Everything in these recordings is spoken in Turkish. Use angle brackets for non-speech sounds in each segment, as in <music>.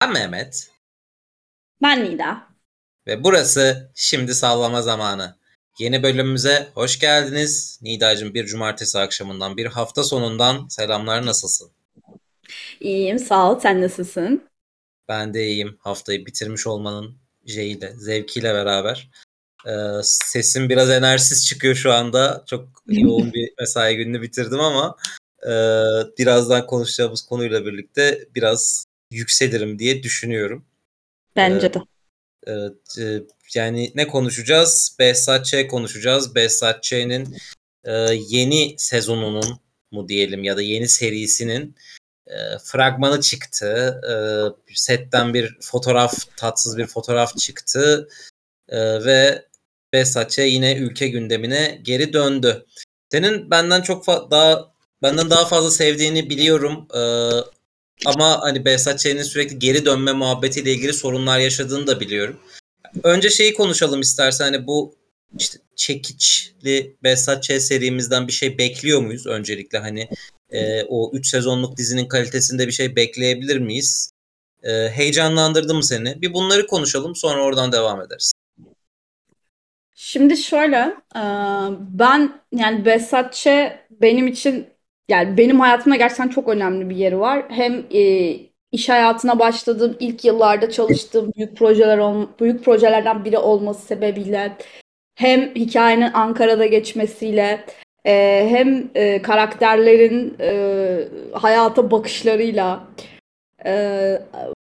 Ben Mehmet. Ben Nida. Ve burası Şimdi Sallama Zamanı. Yeni bölümümüze hoş geldiniz. Nida'cığım bir cumartesi akşamından, bir hafta sonundan selamlar nasılsın? İyiyim sağ ol. Sen nasılsın? Ben de iyiyim. Haftayı bitirmiş olmanın şeyiyle, zevkiyle beraber. Ee, sesim biraz enerjisiz çıkıyor şu anda. Çok yoğun bir <laughs> mesai gününü bitirdim ama e, birazdan konuşacağımız konuyla birlikte biraz yükselirim diye düşünüyorum. Bence de. Evet, e, yani ne konuşacağız? Behzat Ç. konuşacağız. Behzat Ç'nin e, yeni sezonunun mu diyelim ya da yeni serisinin e, fragmanı çıktı. E, setten bir fotoğraf, tatsız bir fotoğraf çıktı. E, ve Behzat Ç. yine ülke gündemine geri döndü. Senin benden çok daha benden daha fazla sevdiğini biliyorum. E, ama hani Behzat Ç'nin sürekli geri dönme muhabbetiyle ilgili sorunlar yaşadığını da biliyorum. Önce şeyi konuşalım istersen hani bu işte çekiçli Behzat Ç serimizden bir şey bekliyor muyuz öncelikle hani e, o 3 sezonluk dizinin kalitesinde bir şey bekleyebilir miyiz? E, heyecanlandırdı mı seni? Bir bunları konuşalım sonra oradan devam ederiz. Şimdi şöyle ben yani Behzat Ç benim için yani benim hayatımda gerçekten çok önemli bir yeri var. Hem e, iş hayatına başladığım ilk yıllarda çalıştığım büyük projeler büyük projelerden biri olması sebebiyle hem hikayenin Ankara'da geçmesiyle e, hem e, karakterlerin e, hayata bakışlarıyla e,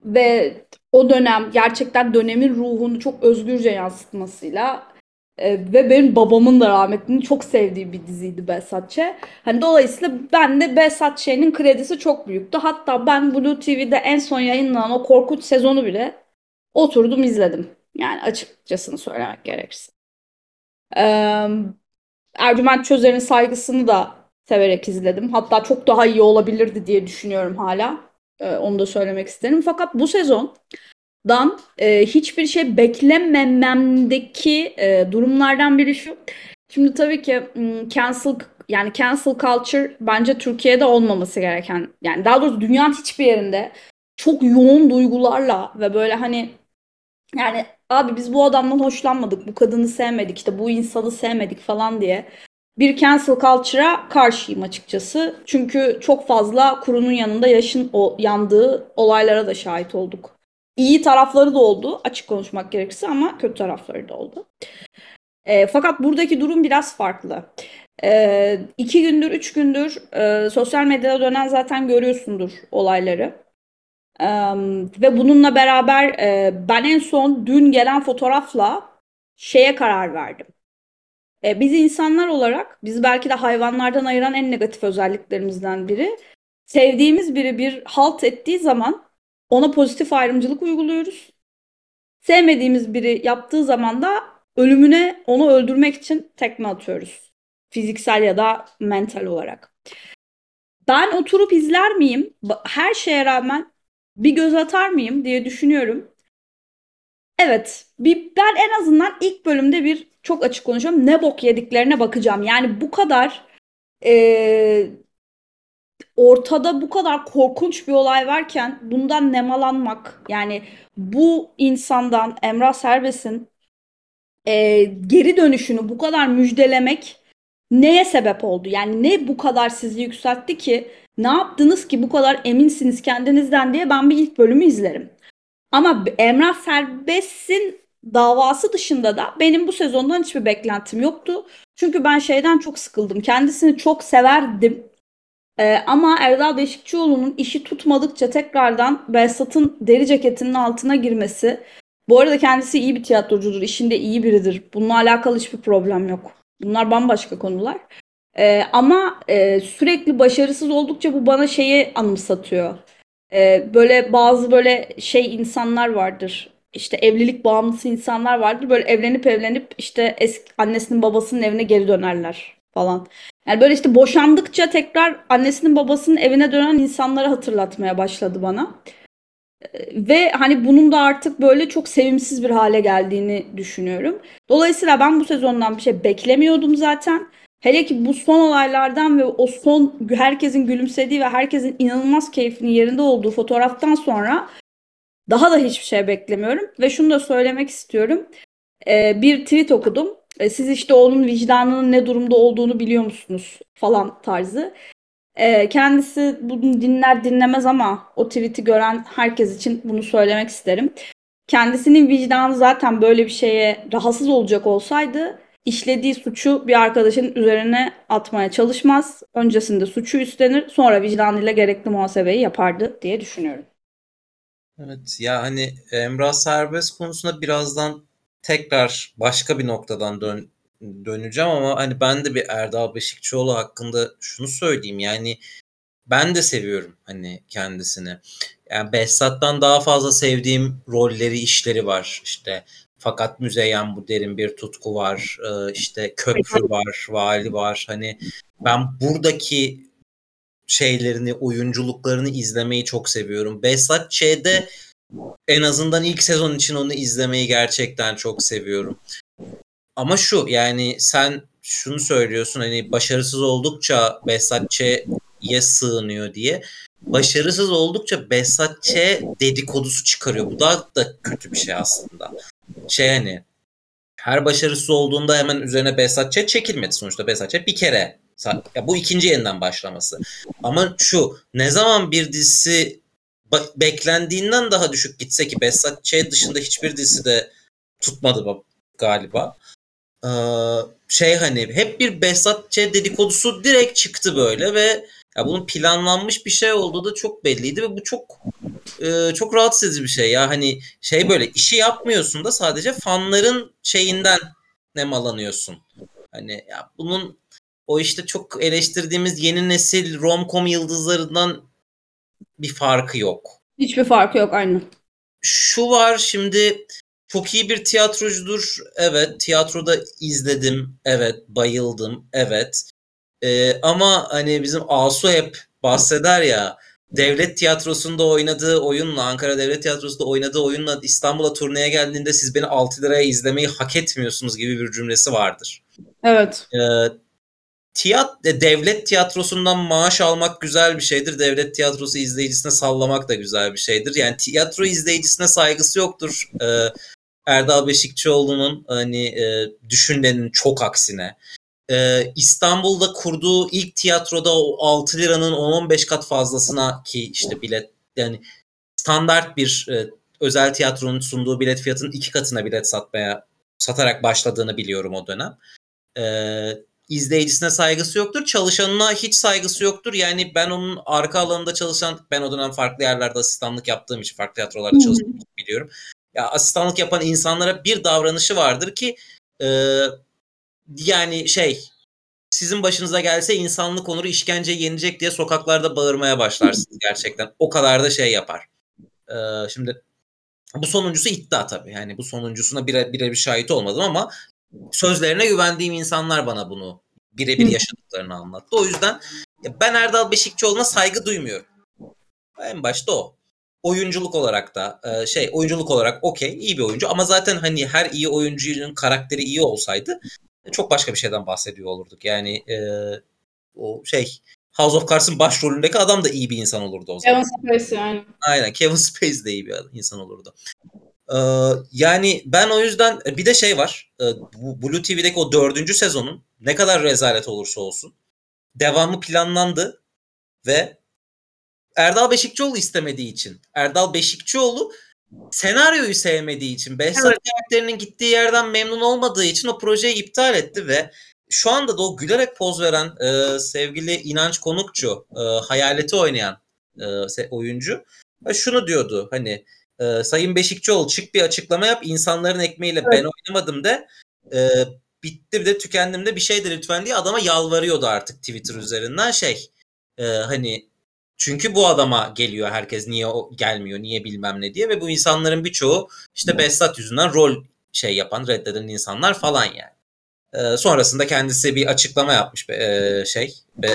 ve o dönem gerçekten dönemin ruhunu çok özgürce yansıtmasıyla e, ve benim babamın da rahmetlinin çok sevdiği bir diziydi Behzat Ç. Hani dolayısıyla ben de Behzat kredisi çok büyüktü. Hatta ben Blue TV'de en son yayınlanan o korkunç sezonu bile oturdum izledim. Yani açıkçasını söylemek gerekirse. Ee, Ercüment Çözer'in saygısını da severek izledim. Hatta çok daha iyi olabilirdi diye düşünüyorum hala. Ee, onu da söylemek isterim. Fakat bu sezon dan e, hiçbir şey beklemememdeki e, durumlardan biri şu. Şimdi tabii ki cancel yani cancel culture bence Türkiye'de olmaması gereken yani daha doğrusu dünyanın hiçbir yerinde çok yoğun duygularla ve böyle hani yani abi biz bu adamdan hoşlanmadık, bu kadını sevmedik, işte bu insanı sevmedik falan diye bir cancel culture'a karşıyım açıkçası. Çünkü çok fazla kurunun yanında yaşın o, yandığı olaylara da şahit olduk iyi tarafları da oldu açık konuşmak gerekirse ama kötü tarafları da oldu. E, fakat buradaki durum biraz farklı. E, iki gündür, üç gündür e, sosyal medyada dönen zaten görüyorsundur olayları. E, ve bununla beraber e, ben en son dün gelen fotoğrafla şeye karar verdim. E, biz insanlar olarak, biz belki de hayvanlardan ayıran en negatif özelliklerimizden biri. Sevdiğimiz biri bir halt ettiği zaman ona pozitif ayrımcılık uyguluyoruz. Sevmediğimiz biri yaptığı zaman da ölümüne onu öldürmek için tekme atıyoruz. Fiziksel ya da mental olarak. Ben oturup izler miyim? Her şeye rağmen bir göz atar mıyım diye düşünüyorum. Evet, bir, ben en azından ilk bölümde bir çok açık konuşuyorum. Ne bok yediklerine bakacağım. Yani bu kadar e, ortada bu kadar korkunç bir olay varken bundan nemalanmak yani bu insandan Emrah Serbest'in e, geri dönüşünü bu kadar müjdelemek neye sebep oldu? Yani ne bu kadar sizi yükseltti ki ne yaptınız ki bu kadar eminsiniz kendinizden diye ben bir ilk bölümü izlerim. Ama Emrah Serbest'in davası dışında da benim bu sezondan hiçbir beklentim yoktu. Çünkü ben şeyden çok sıkıldım. Kendisini çok severdim. Ee, ama Erdal Beşikçioğlu'nun işi tutmadıkça tekrardan Behzat'ın deri ceketinin altına girmesi. Bu arada kendisi iyi bir tiyatrocudur, işinde iyi biridir. Bununla alakalı hiçbir problem yok. Bunlar bambaşka konular. Ee, ama e, sürekli başarısız oldukça bu bana şeyi anımsatıyor. Ee, böyle bazı böyle şey insanlar vardır. İşte evlilik bağımlısı insanlar vardır. Böyle evlenip evlenip işte eski annesinin babasının evine geri dönerler falan. Yani böyle işte boşandıkça tekrar annesinin babasının evine dönen insanları hatırlatmaya başladı bana. Ve hani bunun da artık böyle çok sevimsiz bir hale geldiğini düşünüyorum. Dolayısıyla ben bu sezondan bir şey beklemiyordum zaten. Hele ki bu son olaylardan ve o son herkesin gülümsediği ve herkesin inanılmaz keyfinin yerinde olduğu fotoğraftan sonra Daha da hiçbir şey beklemiyorum ve şunu da söylemek istiyorum. Ee, bir tweet okudum. Ee, siz işte onun vicdanının ne durumda olduğunu biliyor musunuz falan tarzı. Ee, kendisi bunu dinler dinlemez ama o tweet'i gören herkes için bunu söylemek isterim. Kendisinin vicdanı zaten böyle bir şeye rahatsız olacak olsaydı işlediği suçu bir arkadaşın üzerine atmaya çalışmaz. Öncesinde suçu üstlenir, sonra vicdanıyla gerekli muhasebeyi yapardı diye düşünüyorum. Evet ya hani Emrah Serbest konusunda birazdan tekrar başka bir noktadan dön döneceğim ama hani ben de bir Erdal Beşikçioğlu hakkında şunu söyleyeyim yani ben de seviyorum hani kendisini. Yani Behzat'tan daha fazla sevdiğim rolleri, işleri var. İşte fakat Müzeyyen bu derin bir tutku var. Ee, işte Köprü var, Vali var. Hani ben buradaki şeylerini, oyunculuklarını izlemeyi çok seviyorum. Behzat Ç'de en azından ilk sezon için onu izlemeyi gerçekten çok seviyorum. Ama şu yani sen şunu söylüyorsun hani başarısız oldukça Behzat sığınıyor diye. Başarısız oldukça Behzat Ç dedikodusu çıkarıyor. Bu da da kötü bir şey aslında. Şey hani her başarısız olduğunda hemen üzerine Behzat çekilmedi sonuçta Behzat bir kere ya bu ikinci yeniden başlaması. Ama şu ne zaman bir dizisi beklendiğinden daha düşük gitse ki Behzat Ç dışında hiçbir dizisi de tutmadı galiba. Ee, şey hani hep bir Behzat Ç dedikodusu direkt çıktı böyle ve ya bunun planlanmış bir şey olduğu da çok belliydi ve bu çok e, çok rahatsız edici bir şey ya hani şey böyle işi yapmıyorsun da sadece fanların şeyinden nemalanıyorsun. Hani ya bunun o işte çok eleştirdiğimiz yeni nesil romcom yıldızlarından bir farkı yok. Hiçbir farkı yok aynen. Şu var şimdi çok iyi bir tiyatrocudur. Evet tiyatroda izledim. Evet bayıldım. Evet. Ee, ama hani bizim Asu hep bahseder ya devlet tiyatrosunda oynadığı oyunla Ankara Devlet Tiyatrosu'nda oynadığı oyunla İstanbul'a turneye geldiğinde siz beni 6 liraya izlemeyi hak etmiyorsunuz gibi bir cümlesi vardır. Evet. Ee, tiyat e, devlet tiyatrosundan maaş almak güzel bir şeydir. Devlet tiyatrosu izleyicisine sallamak da güzel bir şeydir. Yani tiyatro izleyicisine saygısı yoktur. Ee, Erdal Beşikçioğlu'nun hani e, düşünenin çok aksine. Ee, İstanbul'da kurduğu ilk tiyatroda o 6 liranın 10-15 kat fazlasına ki işte bilet yani standart bir e, özel tiyatronun sunduğu bilet fiyatının iki katına bilet satmaya satarak başladığını biliyorum o dönem. Ee, izleyicisine saygısı yoktur. Çalışanına hiç saygısı yoktur. Yani ben onun arka alanında çalışan, ben o dönem farklı yerlerde asistanlık yaptığım için, farklı tiyatrolarda çalıştığım için biliyorum. Ya asistanlık yapan insanlara bir davranışı vardır ki e, yani şey sizin başınıza gelse insanlık onuru işkence yenecek diye sokaklarda bağırmaya başlarsınız gerçekten. O kadar da şey yapar. Ee, şimdi bu sonuncusu iddia tabii. Yani bu sonuncusuna bire, birebir şahit olmadım ama sözlerine güvendiğim insanlar bana bunu birebir yaşadıklarını anlattı. O yüzden ben Erdal Beşikçioğlu'na saygı duymuyorum. En başta o. Oyunculuk olarak da e, şey oyunculuk olarak okey iyi bir oyuncu ama zaten hani her iyi oyuncunun karakteri iyi olsaydı çok başka bir şeyden bahsediyor olurduk. Yani e, o şey House of Cards'ın başrolündeki adam da iyi bir insan olurdu o zaman. Kevin Spacey yani. Aynen Kevin Spacey de iyi bir insan olurdu. Ee, yani ben o yüzden bir de şey var. E, Blue TV'deki o dördüncü sezonun ne kadar rezalet olursa olsun devamı planlandı ve Erdal Beşikçioğlu istemediği için Erdal Beşikçioğlu senaryoyu sevmediği için Behzat evet. karakterinin gittiği yerden memnun olmadığı için o projeyi iptal etti ve şu anda da o gülerek poz veren e, sevgili İnanç Konukçu e, hayaleti oynayan e, oyuncu şunu diyordu hani e, Sayın Beşikçioğlu çık bir açıklama yap insanların ekmeğiyle evet. ben oynamadım de e, bitti de tükendim de bir şey de lütfen diye adama yalvarıyordu artık Twitter üzerinden şey e, hani çünkü bu adama geliyor herkes niye o gelmiyor niye bilmem ne diye ve bu insanların birçoğu işte Behzat yüzünden rol şey yapan reddeden insanlar falan yani. Ee, sonrasında kendisi bir açıklama yapmış e, şey e,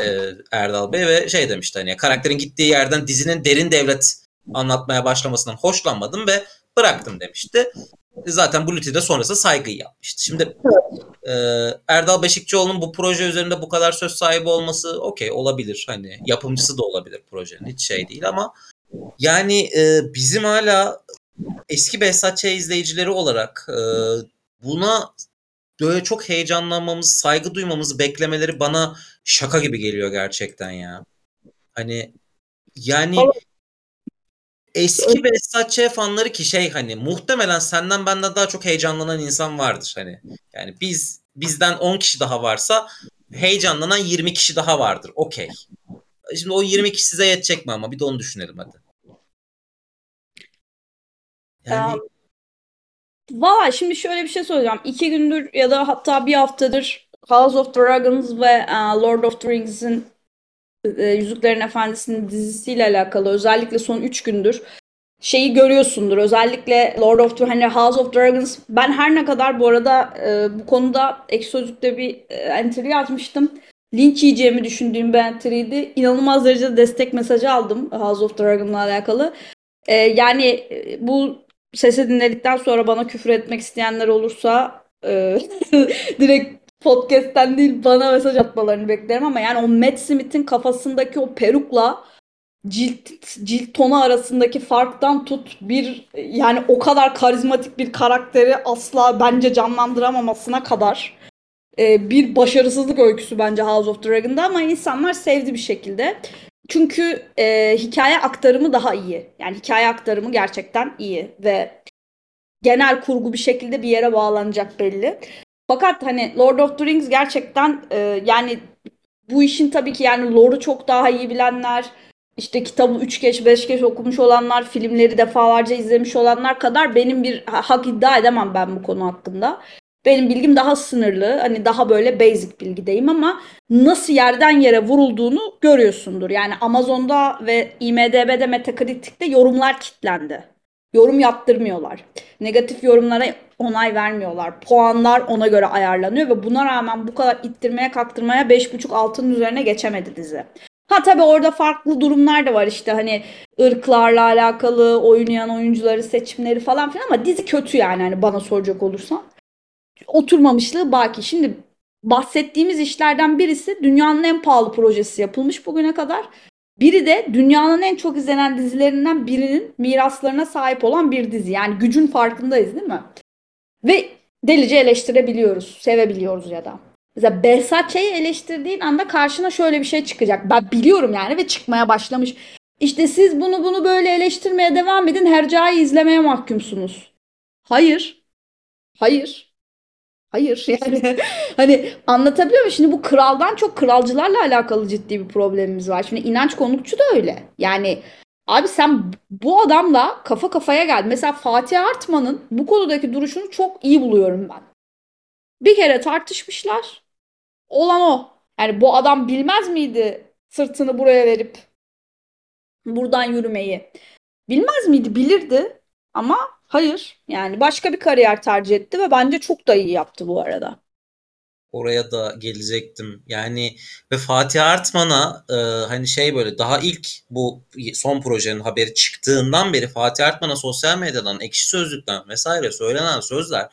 Erdal Bey ve şey demişti hani karakterin gittiği yerden dizinin derin devlet anlatmaya başlamasından hoşlanmadım ve bıraktım demişti. Zaten Bluetooth'de sonrasında saygıyı yapmıştı. Şimdi e, Erdal Beşikçioğlu'nun bu proje üzerinde bu kadar söz sahibi olması okey olabilir. Hani yapımcısı da olabilir projenin hiç şey değil ama yani e, bizim hala eski Behzat Ç. izleyicileri olarak e, buna böyle çok heyecanlanmamız, saygı duymamızı beklemeleri bana şaka gibi geliyor gerçekten ya. Hani yani eski Behzat Ç. fanları ki şey hani muhtemelen senden benden daha çok heyecanlanan insan vardır hani. Yani biz bizden 10 kişi daha varsa heyecanlanan 20 kişi daha vardır. Okey. Şimdi o 20 kişi size yetecek mi ama bir de onu düşünelim hadi. Yani um, Valla şimdi şöyle bir şey söyleyeceğim. İki gündür ya da hatta bir haftadır House of Dragons ve uh, Lord of the Rings'in e, Yüzüklerin Efendisi'nin dizisiyle alakalı özellikle son üç gündür şeyi görüyorsundur. Özellikle Lord of the hani House of Dragons ben her ne kadar bu arada e, bu konuda ek sözlükte bir e, entry atmıştım. Linç yiyeceğimi düşündüğüm bir entry'ydi. İnanılmaz derecede destek mesajı aldım House of Dragon'la alakalı. E, yani e, bu sesi dinledikten sonra bana küfür etmek isteyenler olursa e, <laughs> direkt podcast'ten değil bana mesaj atmalarını beklerim ama yani o Matt Smith'in kafasındaki o perukla cilt cilt tonu arasındaki farktan tut bir yani o kadar karizmatik bir karakteri asla bence canlandıramamasına kadar e, bir başarısızlık öyküsü bence House of Dragon'da ama insanlar sevdi bir şekilde. Çünkü e, hikaye aktarımı daha iyi. Yani hikaye aktarımı gerçekten iyi ve genel kurgu bir şekilde bir yere bağlanacak belli. Fakat hani Lord of the Rings gerçekten e, yani bu işin tabii ki yani lore'u çok daha iyi bilenler, işte kitabı 3 geç 5 geç okumuş olanlar, filmleri defalarca izlemiş olanlar kadar benim bir hak iddia edemem ben bu konu hakkında. Benim bilgim daha sınırlı. Hani daha böyle basic bilgideyim ama nasıl yerden yere vurulduğunu görüyorsundur. Yani Amazon'da ve IMDB'de Metacritic'te yorumlar kitlendi. Yorum yaptırmıyorlar. Negatif yorumlara onay vermiyorlar. Puanlar ona göre ayarlanıyor ve buna rağmen bu kadar ittirmeye kaktırmaya 5.5 altının üzerine geçemedi dizi. Ha tabii orada farklı durumlar da var işte hani ırklarla alakalı oynayan oyuncuları seçimleri falan filan ama dizi kötü yani hani bana soracak olursan oturmamışlığı baki. Şimdi bahsettiğimiz işlerden birisi dünyanın en pahalı projesi yapılmış bugüne kadar. Biri de dünyanın en çok izlenen dizilerinden birinin miraslarına sahip olan bir dizi. Yani gücün farkındayız değil mi? Ve delice eleştirebiliyoruz, sevebiliyoruz ya da. Mesela Behzat Ç'yi eleştirdiğin anda karşına şöyle bir şey çıkacak. Ben biliyorum yani ve çıkmaya başlamış. İşte siz bunu bunu böyle eleştirmeye devam edin. Hercai izlemeye mahkumsunuz. Hayır. Hayır. Hayır <laughs> yani hani anlatabiliyor muyum? Şimdi bu kraldan çok kralcılarla alakalı ciddi bir problemimiz var. Şimdi inanç konukçu da öyle. Yani abi sen bu adamla kafa kafaya gel. Mesela Fatih Artman'ın bu konudaki duruşunu çok iyi buluyorum ben. Bir kere tartışmışlar. Olan o. Yani bu adam bilmez miydi sırtını buraya verip buradan yürümeyi? Bilmez miydi? Bilirdi. Ama Hayır. Yani başka bir kariyer tercih etti ve bence çok da iyi yaptı bu arada. Oraya da gelecektim. Yani ve Fatih Artman'a e, hani şey böyle daha ilk bu son projenin haberi çıktığından beri Fatih Artman'a sosyal medyadan, ekşi sözlükten vesaire söylenen sözler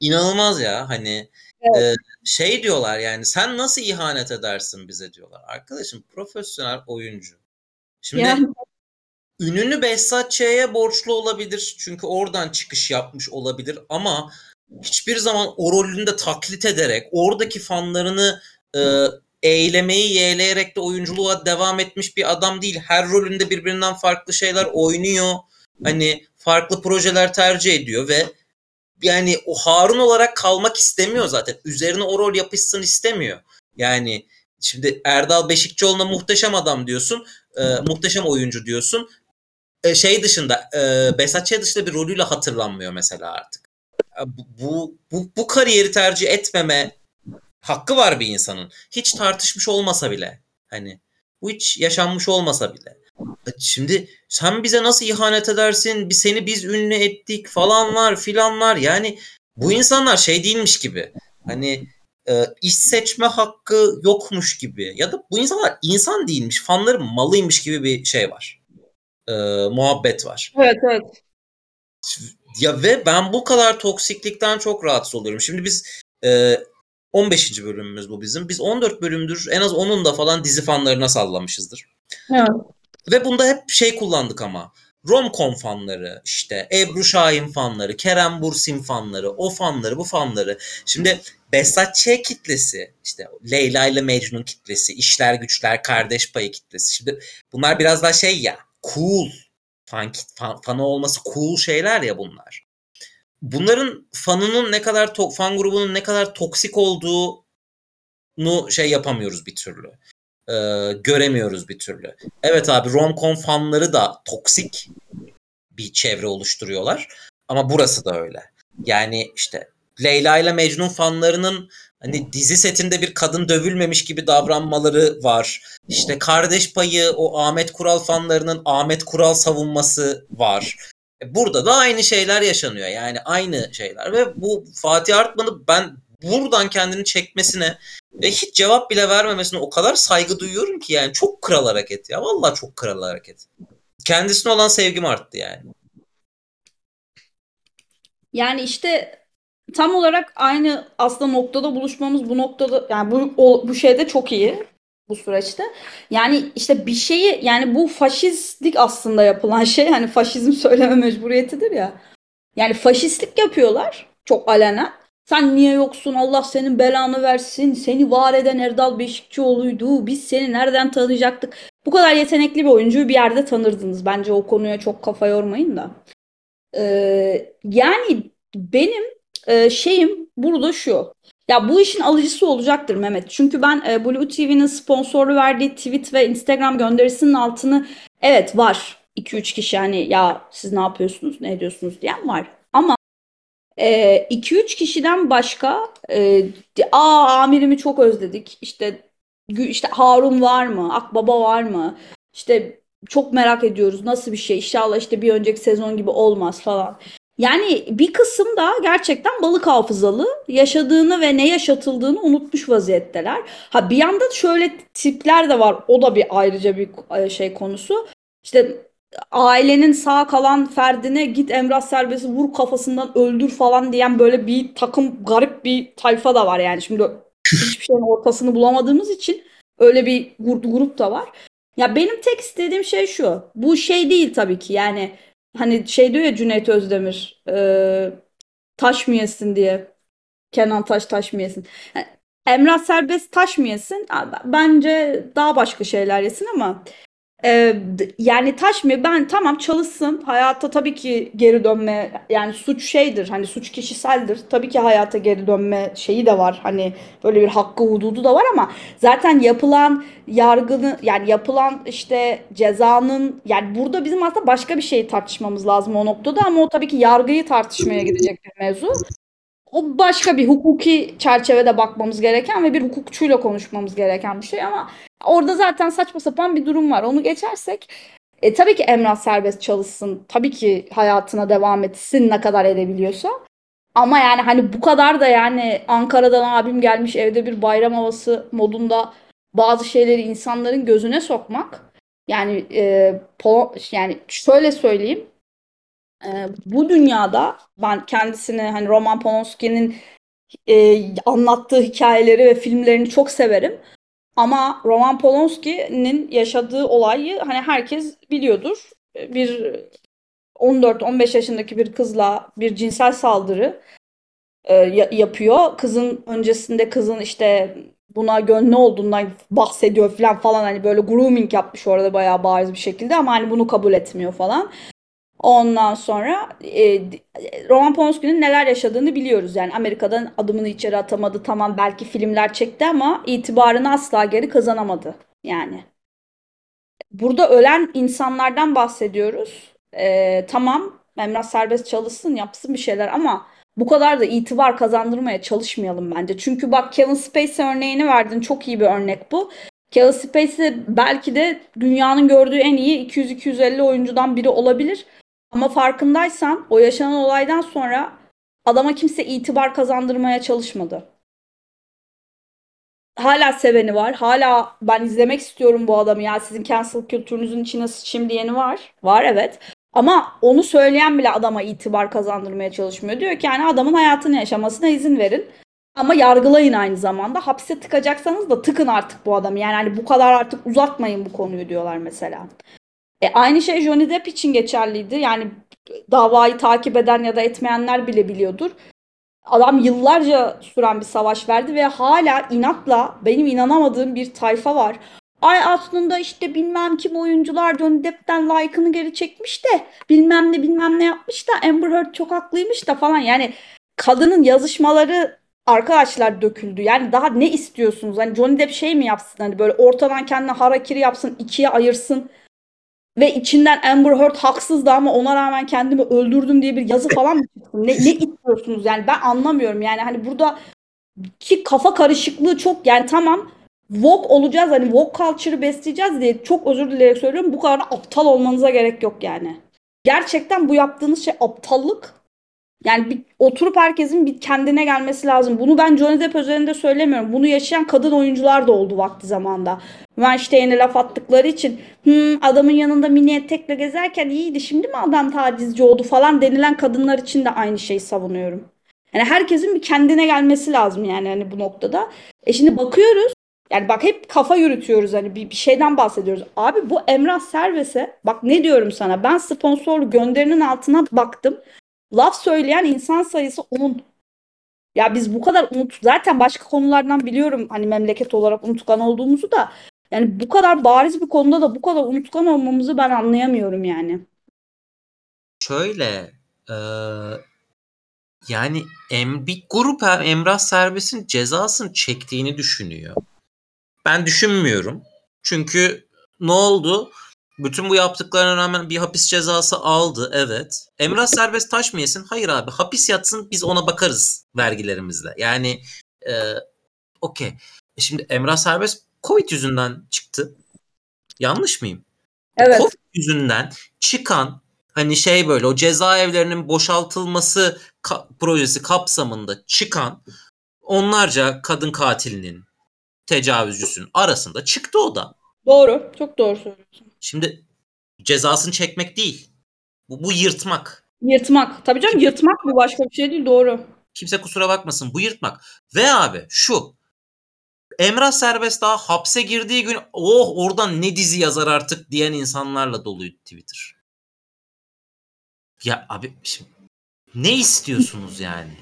inanılmaz ya. Hani evet. e, şey diyorlar yani sen nasıl ihanet edersin bize diyorlar. Arkadaşım profesyonel oyuncu. Şimdi yani ününü Behzat borçlu olabilir. Çünkü oradan çıkış yapmış olabilir ama hiçbir zaman o rolünü de taklit ederek oradaki fanlarını e, eğlemeyi yeğleyerek de oyunculuğa devam etmiş bir adam değil. Her rolünde birbirinden farklı şeyler oynuyor. Hani farklı projeler tercih ediyor ve yani o Harun olarak kalmak istemiyor zaten. Üzerine o rol yapışsın istemiyor. Yani şimdi Erdal Beşikçioğlu'na muhteşem adam diyorsun. E, muhteşem oyuncu diyorsun e, şey dışında e, Behzat dışında bir rolüyle hatırlanmıyor mesela artık. Bu, bu, bu kariyeri tercih etmeme hakkı var bir insanın. Hiç tartışmış olmasa bile. Hani bu hiç yaşanmış olmasa bile. E, şimdi sen bize nasıl ihanet edersin? Bir seni biz ünlü ettik falanlar filanlar. Yani bu insanlar şey değilmiş gibi. Hani e, iş seçme hakkı yokmuş gibi. Ya da bu insanlar insan değilmiş. Fanların malıymış gibi bir şey var e, muhabbet var. Evet evet. Ya ve ben bu kadar toksiklikten çok rahatsız oluyorum. Şimdi biz e, 15. bölümümüz bu bizim. Biz 14 bölümdür en az onun da falan dizi fanlarına sallamışızdır. Evet. Ve bunda hep şey kullandık ama. romcom fanları, işte Ebru Şahin fanları, Kerem Bursin fanları, o fanları, bu fanları. Şimdi Behzat Ç kitlesi, işte Leyla ile Mecnun kitlesi, işler güçler, kardeş payı kitlesi. Şimdi bunlar biraz daha şey ya, cool. Fan, fan, fanı olması cool şeyler ya bunlar. Bunların fanının ne kadar to- fan grubunun ne kadar toksik olduğunu şey yapamıyoruz bir türlü e, göremiyoruz bir türlü. Evet abi romcom fanları da toksik bir çevre oluşturuyorlar. Ama burası da öyle. Yani işte Leyla ile Mecnun fanlarının hani dizi setinde bir kadın dövülmemiş gibi davranmaları var. İşte kardeş payı o Ahmet Kural fanlarının Ahmet Kural savunması var. E, burada da aynı şeyler yaşanıyor. Yani aynı şeyler ve bu Fatih Artman'ı ben buradan kendini çekmesine ve hiç cevap bile vermemesine o kadar saygı duyuyorum ki yani çok kral hareket ya. Vallahi çok kral hareket. Kendisine olan sevgim arttı yani. Yani işte tam olarak aynı aslında noktada buluşmamız bu noktada yani bu o, bu şeyde çok iyi bu süreçte. Yani işte bir şeyi yani bu faşistlik aslında yapılan şey hani faşizm <laughs> söyleme mecburiyetidir ya. Yani faşistlik yapıyorlar çok alenen. Sen niye yoksun? Allah senin belanı versin. Seni var eden Erdal Beşikçioğlu'ydu. Biz seni nereden tanıyacaktık? Bu kadar yetenekli bir oyuncuyu bir yerde tanırdınız. Bence o konuya çok kafa yormayın da. Ee, yani benim e, şeyim burada şu. Ya bu işin alıcısı olacaktır Mehmet. Çünkü ben e, Blue TV'nin sponsorlu verdiği tweet ve Instagram gönderisinin altını evet var. 2-3 kişi hani ya siz ne yapıyorsunuz, ne ediyorsunuz diyen var. Ama 2-3 e, kişiden başka e, aa amirimi çok özledik. İşte işte Harun var mı? Akbaba var mı? İşte çok merak ediyoruz nasıl bir şey. İnşallah işte bir önceki sezon gibi olmaz falan. Yani bir kısım da gerçekten balık hafızalı yaşadığını ve ne yaşatıldığını unutmuş vaziyetteler. Ha bir yanda şöyle tipler de var. O da bir ayrıca bir e, şey konusu. İşte ailenin sağ kalan ferdine git Emrah Serbest'i vur kafasından öldür falan diyen böyle bir takım garip bir tayfa da var yani. Şimdi hiçbir şeyin ortasını bulamadığımız için öyle bir grup da var. Ya benim tek istediğim şey şu. Bu şey değil tabii ki yani hani şey diyor ya Cüneyt Özdemir e, taş mı yesin diye. Kenan Taş taş mı yesin. Yani Emrah Serbest taş mı yesin? Bence daha başka şeyler yesin ama ee, yani taşmıyor. Ben tamam çalışsın. Hayata tabii ki geri dönme yani suç şeydir. Hani suç kişiseldir. Tabii ki hayata geri dönme şeyi de var. Hani böyle bir hakkı hududu da var ama zaten yapılan yargını yani yapılan işte cezanın yani burada bizim aslında başka bir şeyi tartışmamız lazım o noktada ama o tabii ki yargıyı tartışmaya gidecek bir mevzu. O başka bir hukuki çerçevede bakmamız gereken ve bir hukukçuyla konuşmamız gereken bir şey ama Orada zaten saçma sapan bir durum var. Onu geçersek e, tabii ki Emrah serbest çalışsın. Tabii ki hayatına devam etsin ne kadar edebiliyorsa. Ama yani hani bu kadar da yani Ankara'dan abim gelmiş evde bir bayram havası modunda bazı şeyleri insanların gözüne sokmak. Yani e, Pol yani şöyle söyleyeyim. E, bu dünyada ben kendisini hani Roman Polanski'nin e, anlattığı hikayeleri ve filmlerini çok severim. Ama Roman Polanski'nin yaşadığı olayı hani herkes biliyordur. Bir 14-15 yaşındaki bir kızla bir cinsel saldırı e, yapıyor. Kızın öncesinde kızın işte buna gönlü olduğundan bahsediyor falan falan hani böyle grooming yapmış orada bayağı bariz bir şekilde ama hani bunu kabul etmiyor falan. Ondan sonra e, Roman Polanski'nin neler yaşadığını biliyoruz. Yani Amerika'dan adımını içeri atamadı. Tamam belki filmler çekti ama itibarını asla geri kazanamadı. Yani. Burada ölen insanlardan bahsediyoruz. E, tamam Emrah serbest çalışsın yapsın bir şeyler ama bu kadar da itibar kazandırmaya çalışmayalım bence. Çünkü bak Kevin Spacey örneğini verdin. Çok iyi bir örnek bu. Kevin Spacey belki de dünyanın gördüğü en iyi 200-250 oyuncudan biri olabilir. Ama farkındaysan o yaşanan olaydan sonra adama kimse itibar kazandırmaya çalışmadı. Hala seveni var. Hala ben izlemek istiyorum bu adamı ya sizin cancel kültürünüzün içine sıçayım diyeni var. Var evet. Ama onu söyleyen bile adama itibar kazandırmaya çalışmıyor. Diyor ki yani adamın hayatını yaşamasına izin verin. Ama yargılayın aynı zamanda. Hapse tıkacaksanız da tıkın artık bu adamı. Yani hani bu kadar artık uzatmayın bu konuyu diyorlar mesela. E, aynı şey Johnny Depp için geçerliydi. Yani davayı takip eden ya da etmeyenler bile biliyordur. Adam yıllarca süren bir savaş verdi ve hala inatla benim inanamadığım bir tayfa var. Ay aslında işte bilmem kim oyuncular Johnny Depp'ten like'ını geri çekmiş de bilmem ne bilmem ne yapmış da Amber Heard çok haklıymış da falan. Yani kadının yazışmaları arkadaşlar döküldü. Yani daha ne istiyorsunuz? Hani Johnny Depp şey mi yapsın? Hani böyle ortadan kendine harakiri yapsın, ikiye ayırsın. Ve içinden Amber Heard haksızdı ama ona rağmen kendimi öldürdüm diye bir yazı falan mı çıksın? Ne, ne istiyorsunuz yani ben anlamıyorum. Yani hani burada ki kafa karışıklığı çok yani tamam woke olacağız hani woke culture'ı besleyeceğiz diye çok özür dileyerek söylüyorum. Bu kadar aptal olmanıza gerek yok yani. Gerçekten bu yaptığınız şey aptallık. Yani bir oturup herkesin bir kendine gelmesi lazım. Bunu ben Johnny Depp üzerinde söylemiyorum. Bunu yaşayan kadın oyuncular da oldu vakti zamanda. Weinstein'e laf attıkları için hmm, adamın yanında mini etekle gezerken iyiydi. Şimdi mi adam tacizci oldu falan denilen kadınlar için de aynı şeyi savunuyorum. Yani herkesin bir kendine gelmesi lazım yani hani bu noktada. E şimdi bakıyoruz. Yani bak hep kafa yürütüyoruz hani bir, bir şeyden bahsediyoruz. Abi bu Emrah Serves'e bak ne diyorum sana ben sponsorlu gönderinin altına baktım. Laf söyleyen insan sayısı 10. Ya biz bu kadar unut zaten başka konulardan biliyorum hani memleket olarak unutkan olduğumuzu da yani bu kadar bariz bir konuda da bu kadar unutkan olmamızı ben anlayamıyorum yani. Şöyle e, yani em, bir grup Emrah Serbest'in cezasını çektiğini düşünüyor. Ben düşünmüyorum. Çünkü ne oldu? Bütün bu yaptıklarına rağmen bir hapis cezası aldı evet. Emrah serbest taş mı yesin? Hayır abi hapis yatsın biz ona bakarız vergilerimizle. Yani e, okey. E şimdi Emrah serbest Covid yüzünden çıktı. Yanlış mıyım? Evet. Covid yüzünden çıkan hani şey böyle o cezaevlerinin boşaltılması ka- projesi kapsamında çıkan onlarca kadın katilinin tecavüzcüsünün arasında çıktı o da. Doğru. Çok doğru söylüyorsun. Şimdi cezasını çekmek değil. Bu, bu yırtmak. Yırtmak. Tabii canım yırtmak bu başka bir şey değil. Doğru. Kimse kusura bakmasın bu yırtmak. Ve abi şu. Emrah Serbest daha hapse girdiği gün oh oradan ne dizi yazar artık diyen insanlarla doluydu Twitter. Ya abi şimdi ne istiyorsunuz yani?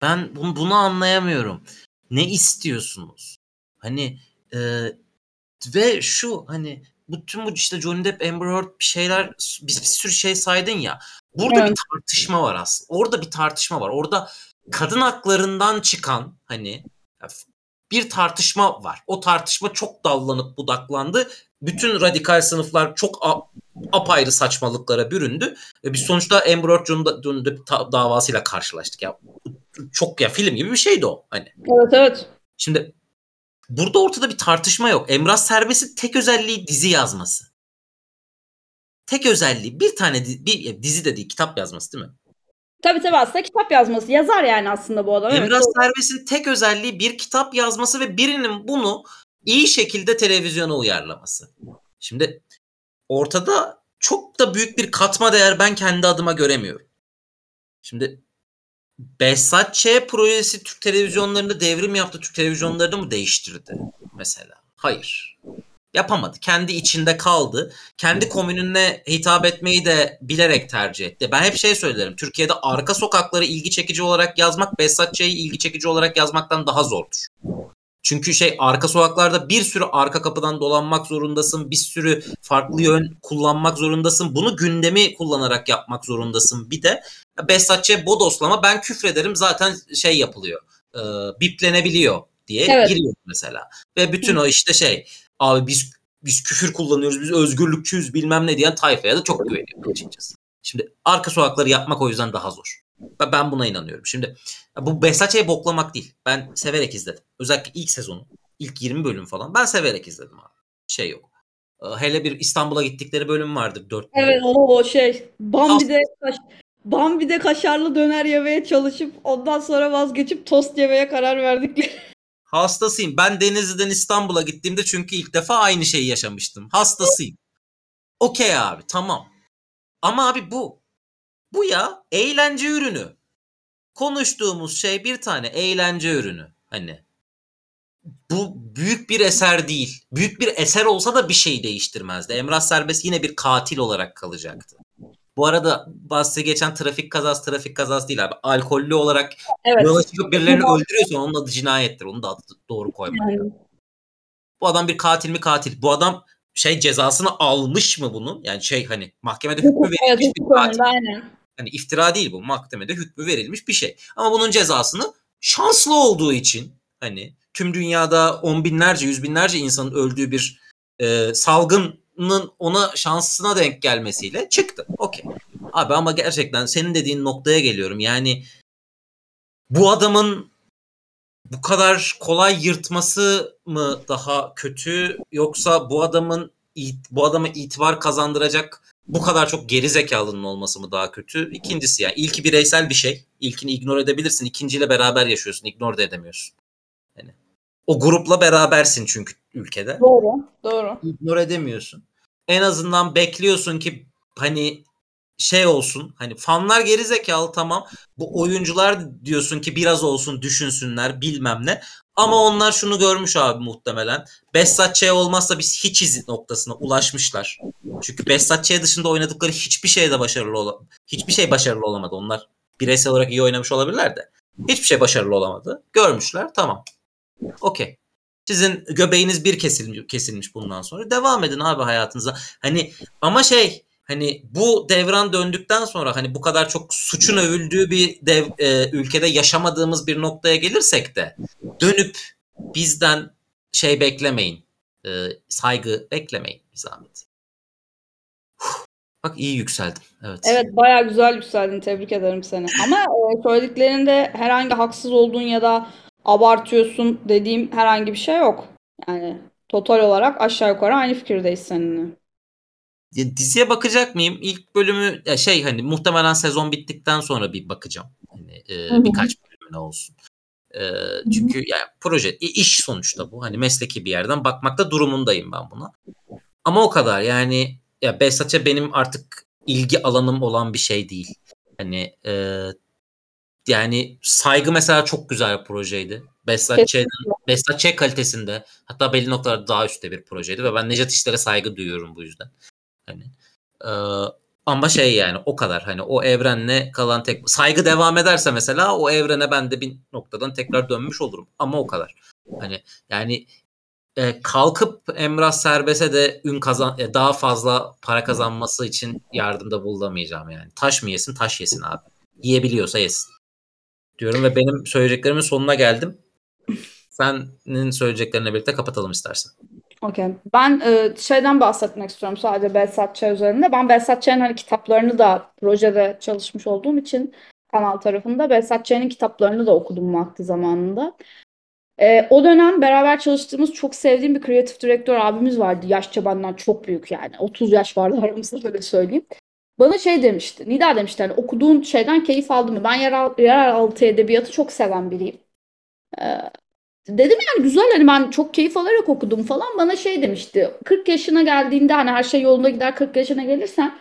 Ben bunu, bunu anlayamıyorum. Ne istiyorsunuz? Hani e, ve şu hani bütün bu işte Johnny Depp, Amber Heard bir şeyler bir, bir sürü şey saydın ya. Burada evet. bir tartışma var aslında. Orada bir tartışma var. Orada kadın haklarından çıkan hani bir tartışma var. O tartışma çok dallanıp budaklandı. Bütün radikal sınıflar çok apayrı saçmalıklara büründü. Ve biz sonuçta Amber Heard Johnny Depp davasıyla karşılaştık ya. Çok ya film gibi bir şeydi o hani. Evet evet. Şimdi Burada ortada bir tartışma yok. Emrah Serbest'in tek özelliği dizi yazması. Tek özelliği bir tane dizi, bir dizi de değil kitap yazması değil mi? Tabii tabii aslında kitap yazması. Yazar yani aslında bu adam. Emrah evet, tek özelliği bir kitap yazması ve birinin bunu iyi şekilde televizyona uyarlaması. Şimdi ortada çok da büyük bir katma değer ben kendi adıma göremiyorum. Şimdi Behzat Ç. projesi Türk televizyonlarında devrim yaptı. Türk televizyonlarını mı değiştirdi mesela? Hayır. Yapamadı. Kendi içinde kaldı. Kendi komününe hitap etmeyi de bilerek tercih etti. Ben hep şey söylerim. Türkiye'de arka sokakları ilgi çekici olarak yazmak Behzat Ç'yi ilgi çekici olarak yazmaktan daha zordur. Çünkü şey arka sokaklarda bir sürü arka kapıdan dolanmak zorundasın. Bir sürü farklı yön kullanmak zorundasın. Bunu gündemi kullanarak yapmak zorundasın. Bir de Behzatçı'ya bodoslama ben küfrederim zaten şey yapılıyor. E, biplenebiliyor diye evet. giriyor mesela. Ve bütün Hı. o işte şey abi biz biz küfür kullanıyoruz biz özgürlükçüyüz bilmem ne diyen tayfaya da çok güveniyorum açıkçası. Şimdi arka sokakları yapmak o yüzden daha zor. Ben buna inanıyorum. Şimdi bu Behzatçı'yı boklamak değil. Ben severek izledim. Özellikle ilk sezonu. ilk 20 bölüm falan. Ben severek izledim abi. Şey yok. Hele bir İstanbul'a gittikleri bölüm vardı. 4 Evet o şey. Bambi'de kaş, Bambi'de kaşarlı döner yemeye çalışıp ondan sonra vazgeçip tost yemeye karar verdik. Hastasıyım. Ben Denizli'den İstanbul'a gittiğimde çünkü ilk defa aynı şeyi yaşamıştım. Hastasıyım. Okey abi tamam. Ama abi bu bu ya eğlence ürünü. Konuştuğumuz şey bir tane eğlence ürünü. Hani bu büyük bir eser değil. Büyük bir eser olsa da bir şey değiştirmezdi. Emrah Serbest yine bir katil olarak kalacaktı. Bu arada bahsi geçen trafik kazası trafik kazası değil abi. Alkollü olarak Evet. yola çıkıp birilerini öldürüyorsa onun adı cinayettir. Onu da doğru koymak. Yani, Bu adam bir katil mi katil? Bu adam şey cezasını almış mı bunu? Yani şey hani mahkemede hükmü hukuk, evet, verilmiş bir katil. aynen. Hani iftira değil bu. Mahkemede hükmü verilmiş bir şey. Ama bunun cezasını şanslı olduğu için hani tüm dünyada on binlerce, yüz binlerce insanın öldüğü bir e, salgının ona şansına denk gelmesiyle çıktı. Okey. Abi ama gerçekten senin dediğin noktaya geliyorum. Yani bu adamın bu kadar kolay yırtması mı daha kötü yoksa bu adamın bu adama itibar kazandıracak bu kadar çok geri zekalının olması mı daha kötü? İkincisi yani ilki bireysel bir şey. İlkini ignore edebilirsin. İkinciyle beraber yaşıyorsun. Ignore de edemiyorsun. O grupla berabersin çünkü ülkede. Doğru. Doğru. Ignore edemiyorsun. En azından bekliyorsun ki hani şey olsun. Hani fanlar geri zekalı tamam. Bu oyuncular diyorsun ki biraz olsun düşünsünler bilmem ne. Ama onlar şunu görmüş abi muhtemelen. Ç. olmazsa biz hiç izin noktasına ulaşmışlar. Çünkü Ç. dışında oynadıkları hiçbir şeyde başarılı ola hiçbir şey başarılı olamadı. Onlar bireysel olarak iyi oynamış olabilirler de. Hiçbir şey başarılı olamadı. Görmüşler tamam. Okey. Sizin göbeğiniz bir kesilmiş, kesilmiş bundan sonra. Devam edin abi hayatınıza. Hani ama şey hani bu devran döndükten sonra hani bu kadar çok suçun övüldüğü bir dev, e, ülkede yaşamadığımız bir noktaya gelirsek de dönüp bizden şey beklemeyin. E, saygı beklemeyin bir zahmet. Bak iyi yükseldim. Evet. Evet bayağı güzel yükseldin. Tebrik ederim seni. Ama e, söylediklerinde herhangi haksız olduğun ya da abartıyorsun dediğim herhangi bir şey yok. Yani total olarak aşağı yukarı aynı fikirdeyiz seninle. Ya, diziye bakacak mıyım? İlk bölümü ya şey hani muhtemelen sezon bittikten sonra bir bakacağım. Hani e, birkaç bölümüne olsun. E, çünkü yani proje iş sonuçta bu. Hani mesleki bir yerden bakmakta durumundayım ben buna. Ama o kadar yani ya Behzat Ç. benim artık ilgi alanım olan bir şey değil. Hani e, yani saygı mesela çok güzel bir projeydi. Behzat Ç. kalitesinde hatta belli noktalarda daha üstte bir projeydi ve ben Nejat İşler'e saygı duyuyorum bu yüzden. Hani e, ama şey yani o kadar hani o evrenle kalan tek saygı devam ederse mesela o evrene ben de bir noktadan tekrar dönmüş olurum ama o kadar. Hani yani e, kalkıp Emrah Serbest'e de ün kazan e, daha fazla para kazanması için yardımda bulamayacağım yani. Taş mı yesin taş yesin abi. Yiyebiliyorsa yesin. Diyorum ve benim söyleyeceklerimin sonuna geldim. Senin söyleyeceklerine birlikte kapatalım istersen. Okey. Ben e, şeyden bahsetmek istiyorum sadece Behzat Ç. üzerinde. Ben Behzat Ç'nin hani kitaplarını da projede çalışmış olduğum için kanal tarafında Behzat Ç'nin kitaplarını da okudum vakti zamanında. E, o dönem beraber çalıştığımız çok sevdiğim bir kreatif direktör abimiz vardı. Yaşça benden çok büyük yani. 30 yaş vardı aramızda <laughs> öyle söyleyeyim. Bana şey demişti. Nida demişti hani okuduğun şeyden keyif aldın mı? Ben yer, yeraltı edebiyatı çok seven biriyim. E, Dedim yani güzel hani ben çok keyif alarak okudum falan. Bana şey demişti. 40 yaşına geldiğinde hani her şey yolunda gider 40 yaşına gelirsen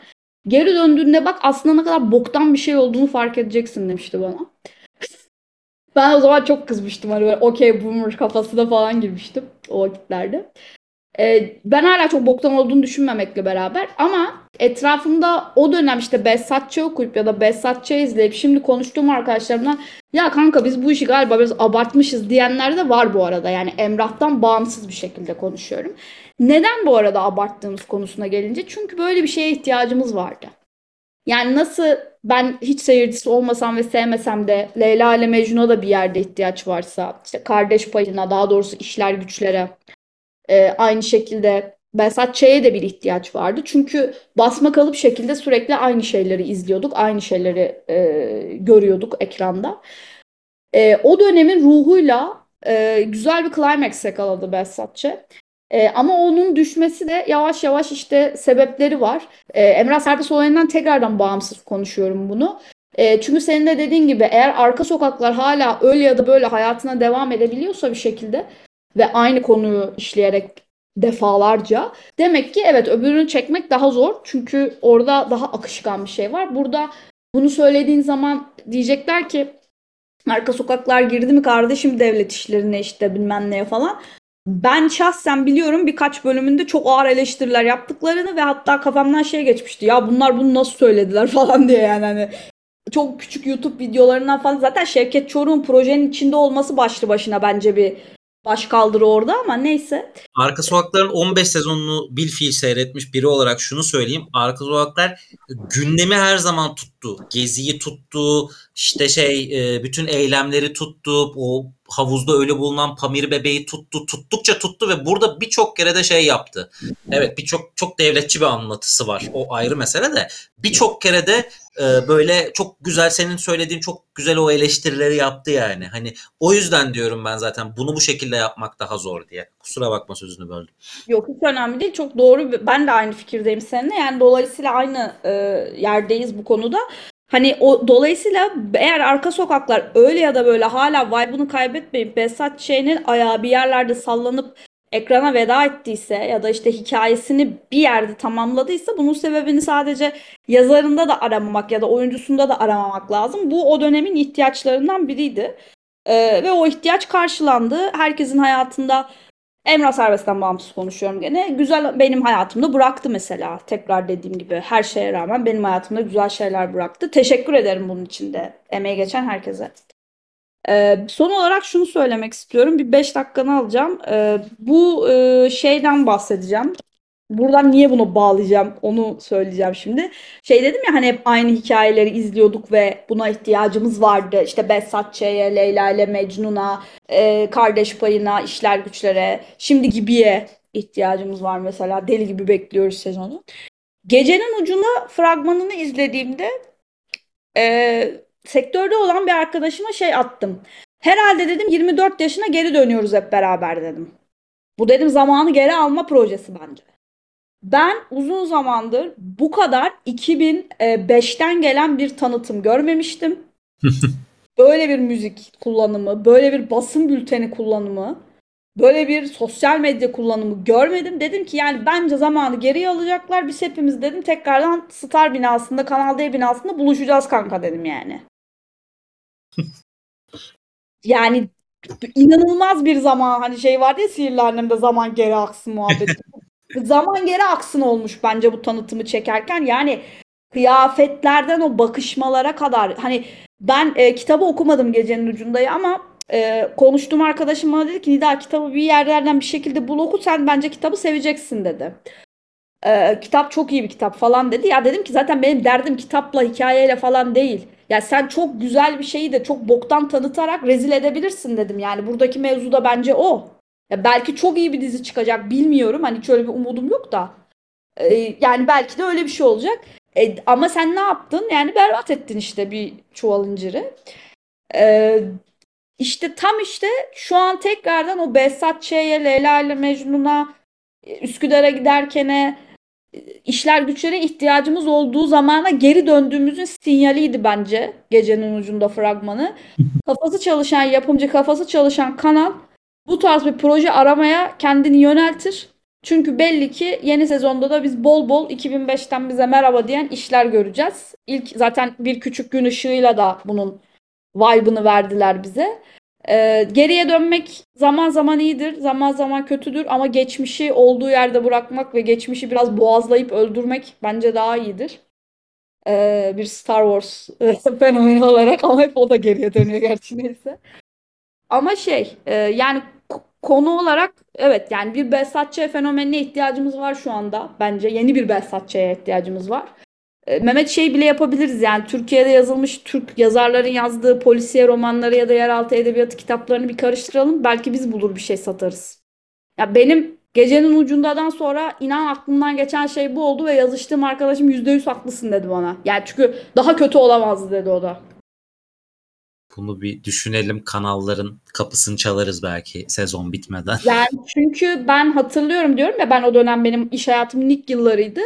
geri döndüğünde bak aslında ne kadar boktan bir şey olduğunu fark edeceksin demişti bana. Ben o zaman çok kızmıştım hani böyle okey boomer kafasına falan girmiştim o vakitlerde. Ee, ben hala çok boktan olduğunu düşünmemekle beraber ama etrafımda o dönem işte Behzat Ç. okuyup ya da Behzat Ç. izleyip şimdi konuştuğum arkadaşlarımdan ya kanka biz bu işi galiba biraz abartmışız diyenler de var bu arada. Yani Emrah'tan bağımsız bir şekilde konuşuyorum. Neden bu arada abarttığımız konusuna gelince? Çünkü böyle bir şeye ihtiyacımız vardı. Yani nasıl ben hiç seyircisi olmasam ve sevmesem de Leyla ile Mecnun'a da bir yerde ihtiyaç varsa, işte kardeş payına, daha doğrusu işler güçlere, e, aynı şekilde Behzat Ç'ye de bir ihtiyaç vardı. Çünkü basma kalıp şekilde sürekli aynı şeyleri izliyorduk, aynı şeyleri e, görüyorduk ekranda. E, o dönemin ruhuyla e, güzel bir climax yakaladı Behzat Ç. E, ama onun düşmesi de yavaş yavaş işte sebepleri var. E, Emrah Serbest olayından tekrardan bağımsız konuşuyorum bunu. E, çünkü senin de dediğin gibi eğer arka sokaklar hala öyle ya da böyle hayatına devam edebiliyorsa bir şekilde ve aynı konuyu işleyerek defalarca demek ki evet öbürünü çekmek daha zor. Çünkü orada daha akışkan bir şey var. Burada bunu söylediğin zaman diyecekler ki Arka sokaklar girdi mi kardeşim devlet işlerine işte bilmem neye falan. Ben şahsen biliyorum birkaç bölümünde çok ağır eleştiriler yaptıklarını ve hatta kafamdan şey geçmişti. Ya bunlar bunu nasıl söylediler <laughs> falan diye yani hani çok küçük YouTube videolarından falan zaten Şevket Çoruk'un projenin içinde olması başlı başına bence bir baş kaldırı orada ama neyse. Arka Sokaklar'ın 15 sezonunu bil fiil seyretmiş biri olarak şunu söyleyeyim. Arka Sokaklar gündemi her zaman tuttu. Geziyi tuttu, işte şey e, bütün eylemleri tuttu, o havuzda ölü bulunan Pamir bebeği tuttu, tuttukça tuttu ve burada birçok kere de şey yaptı. Evet birçok çok devletçi bir anlatısı var. O ayrı mesele de birçok kere de e, böyle çok güzel senin söylediğin çok güzel o eleştirileri yaptı yani. Hani o yüzden diyorum ben zaten bunu bu şekilde yapmak daha zor diye. Kusura bakma sözünü böldüm. Yok hiç önemli değil. Çok doğru. Ben de aynı fikirdeyim seninle. Yani dolayısıyla aynı e, yerdeyiz bu konuda. Hani o dolayısıyla eğer arka sokaklar öyle ya da böyle hala vibe'ını kaybetmeyip Besat şeyinin ayağı bir yerlerde sallanıp ekrana veda ettiyse ya da işte hikayesini bir yerde tamamladıysa bunun sebebini sadece yazarında da aramamak ya da oyuncusunda da aramamak lazım. Bu o dönemin ihtiyaçlarından biriydi. Ee, ve o ihtiyaç karşılandı. Herkesin hayatında Emrah Serbest'ten bağımsız konuşuyorum gene. Güzel benim hayatımda bıraktı mesela. Tekrar dediğim gibi her şeye rağmen benim hayatımda güzel şeyler bıraktı. Teşekkür ederim bunun için de emeği geçen herkese. Ee, son olarak şunu söylemek istiyorum. Bir 5 dakikanı alacağım. Ee, bu e, şeyden bahsedeceğim. Buradan niye bunu bağlayacağım onu söyleyeceğim şimdi. Şey dedim ya hani hep aynı hikayeleri izliyorduk ve buna ihtiyacımız vardı. İşte Behzat Ç'ye, Leyla ile Mecnun'a, e, Kardeş Payı'na, işler Güçler'e, şimdi Gibi'ye ihtiyacımız var mesela. Deli gibi bekliyoruz sezonu. Gecenin ucuna fragmanını izlediğimde e, sektörde olan bir arkadaşıma şey attım. Herhalde dedim 24 yaşına geri dönüyoruz hep beraber dedim. Bu dedim zamanı geri alma projesi bence. Ben uzun zamandır bu kadar 2005'ten gelen bir tanıtım görmemiştim. <laughs> böyle bir müzik kullanımı, böyle bir basın bülteni kullanımı, böyle bir sosyal medya kullanımı görmedim. Dedim ki yani bence zamanı geriye alacaklar. Biz hepimiz dedim tekrardan Star binasında, Kanal D binasında buluşacağız kanka dedim yani. <laughs> yani inanılmaz bir zaman hani şey vardı ya sihirli annemde zaman geri aksın muhabbeti. <laughs> zaman geri aksın olmuş bence bu tanıtımı çekerken. Yani kıyafetlerden o bakışmalara kadar hani ben e, kitabı okumadım gecenin ucundayı ama e, konuştuğum arkadaşım bana dedi ki Nida kitabı bir yerlerden bir şekilde bul oku sen bence kitabı seveceksin dedi. E, kitap çok iyi bir kitap falan dedi. Ya dedim ki zaten benim derdim kitapla hikayeyle falan değil. Ya sen çok güzel bir şeyi de çok boktan tanıtarak rezil edebilirsin dedim. Yani buradaki mevzu da bence o. Ya belki çok iyi bir dizi çıkacak bilmiyorum. Hani şöyle bir umudum yok da. Ee, yani belki de öyle bir şey olacak. E, ama sen ne yaptın? Yani berbat ettin işte bir çuval inciri. Ee, işte tam işte şu an tekrardan o Behzat Ç'ye, Leyla ile Mecnun'a, Üsküdar'a giderkene işler güçlere ihtiyacımız olduğu zamana geri döndüğümüzün sinyaliydi bence gecenin ucunda fragmanı. Kafası çalışan yapımcı, kafası çalışan kanal bu tarz bir proje aramaya kendini yöneltir. Çünkü belli ki yeni sezonda da biz bol bol 2005'ten bize merhaba diyen işler göreceğiz. İlk zaten bir küçük gün ışığıyla da bunun vibe'ını verdiler bize. Ee, geriye dönmek zaman zaman iyidir, zaman zaman kötüdür ama geçmişi olduğu yerde bırakmak ve geçmişi biraz boğazlayıp öldürmek bence daha iyidir. Ee, bir Star Wars <laughs> fenomeni olarak ama hep o da geriye dönüyor gerçi neyse. Ama şey e, yani konu olarak evet yani bir Behzat Ç. fenomenine ihtiyacımız var şu anda. Bence yeni bir Behzat Ç'ye ihtiyacımız var. E, Mehmet şey bile yapabiliriz yani Türkiye'de yazılmış Türk yazarların yazdığı polisiye romanları ya da yeraltı edebiyatı kitaplarını bir karıştıralım. Belki biz bulur bir şey satarız. Ya benim gecenin ucundadan sonra inan aklımdan geçen şey bu oldu ve yazıştığım arkadaşım %100 haklısın dedi bana. Yani çünkü daha kötü olamazdı dedi o da. Bunu bir düşünelim kanalların kapısını çalarız belki sezon bitmeden. <laughs> Yani çünkü ben hatırlıyorum diyorum ya ben o dönem benim iş hayatımın ilk yıllarıydı.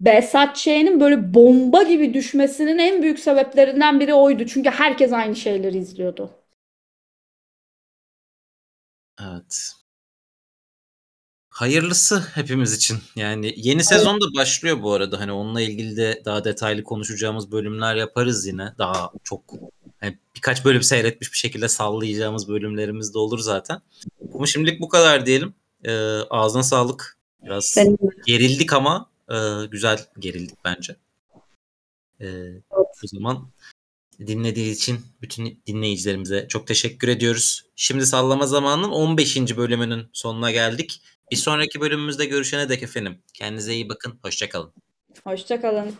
Behzat Ç'nin böyle bomba gibi düşmesinin en büyük sebeplerinden biri oydu. Çünkü herkes aynı şeyleri izliyordu. Evet. Hayırlısı hepimiz için. Yani yeni sezon da başlıyor bu arada. Hani onunla ilgili de daha detaylı konuşacağımız bölümler yaparız yine. Daha çok Yani birkaç bölüm seyretmiş bir şekilde sallayacağımız bölümlerimiz de olur zaten. Ama şimdilik bu kadar diyelim. Ee, ağzına sağlık. Biraz Senin gerildik ama e, güzel gerildik bence. Ee, O zaman dinlediği için bütün dinleyicilerimize çok teşekkür ediyoruz. Şimdi sallama zamanının 15. bölümünün sonuna geldik. Bir sonraki bölümümüzde görüşene dek efendim. Kendinize iyi bakın. Hoşçakalın. Hoşça kalın.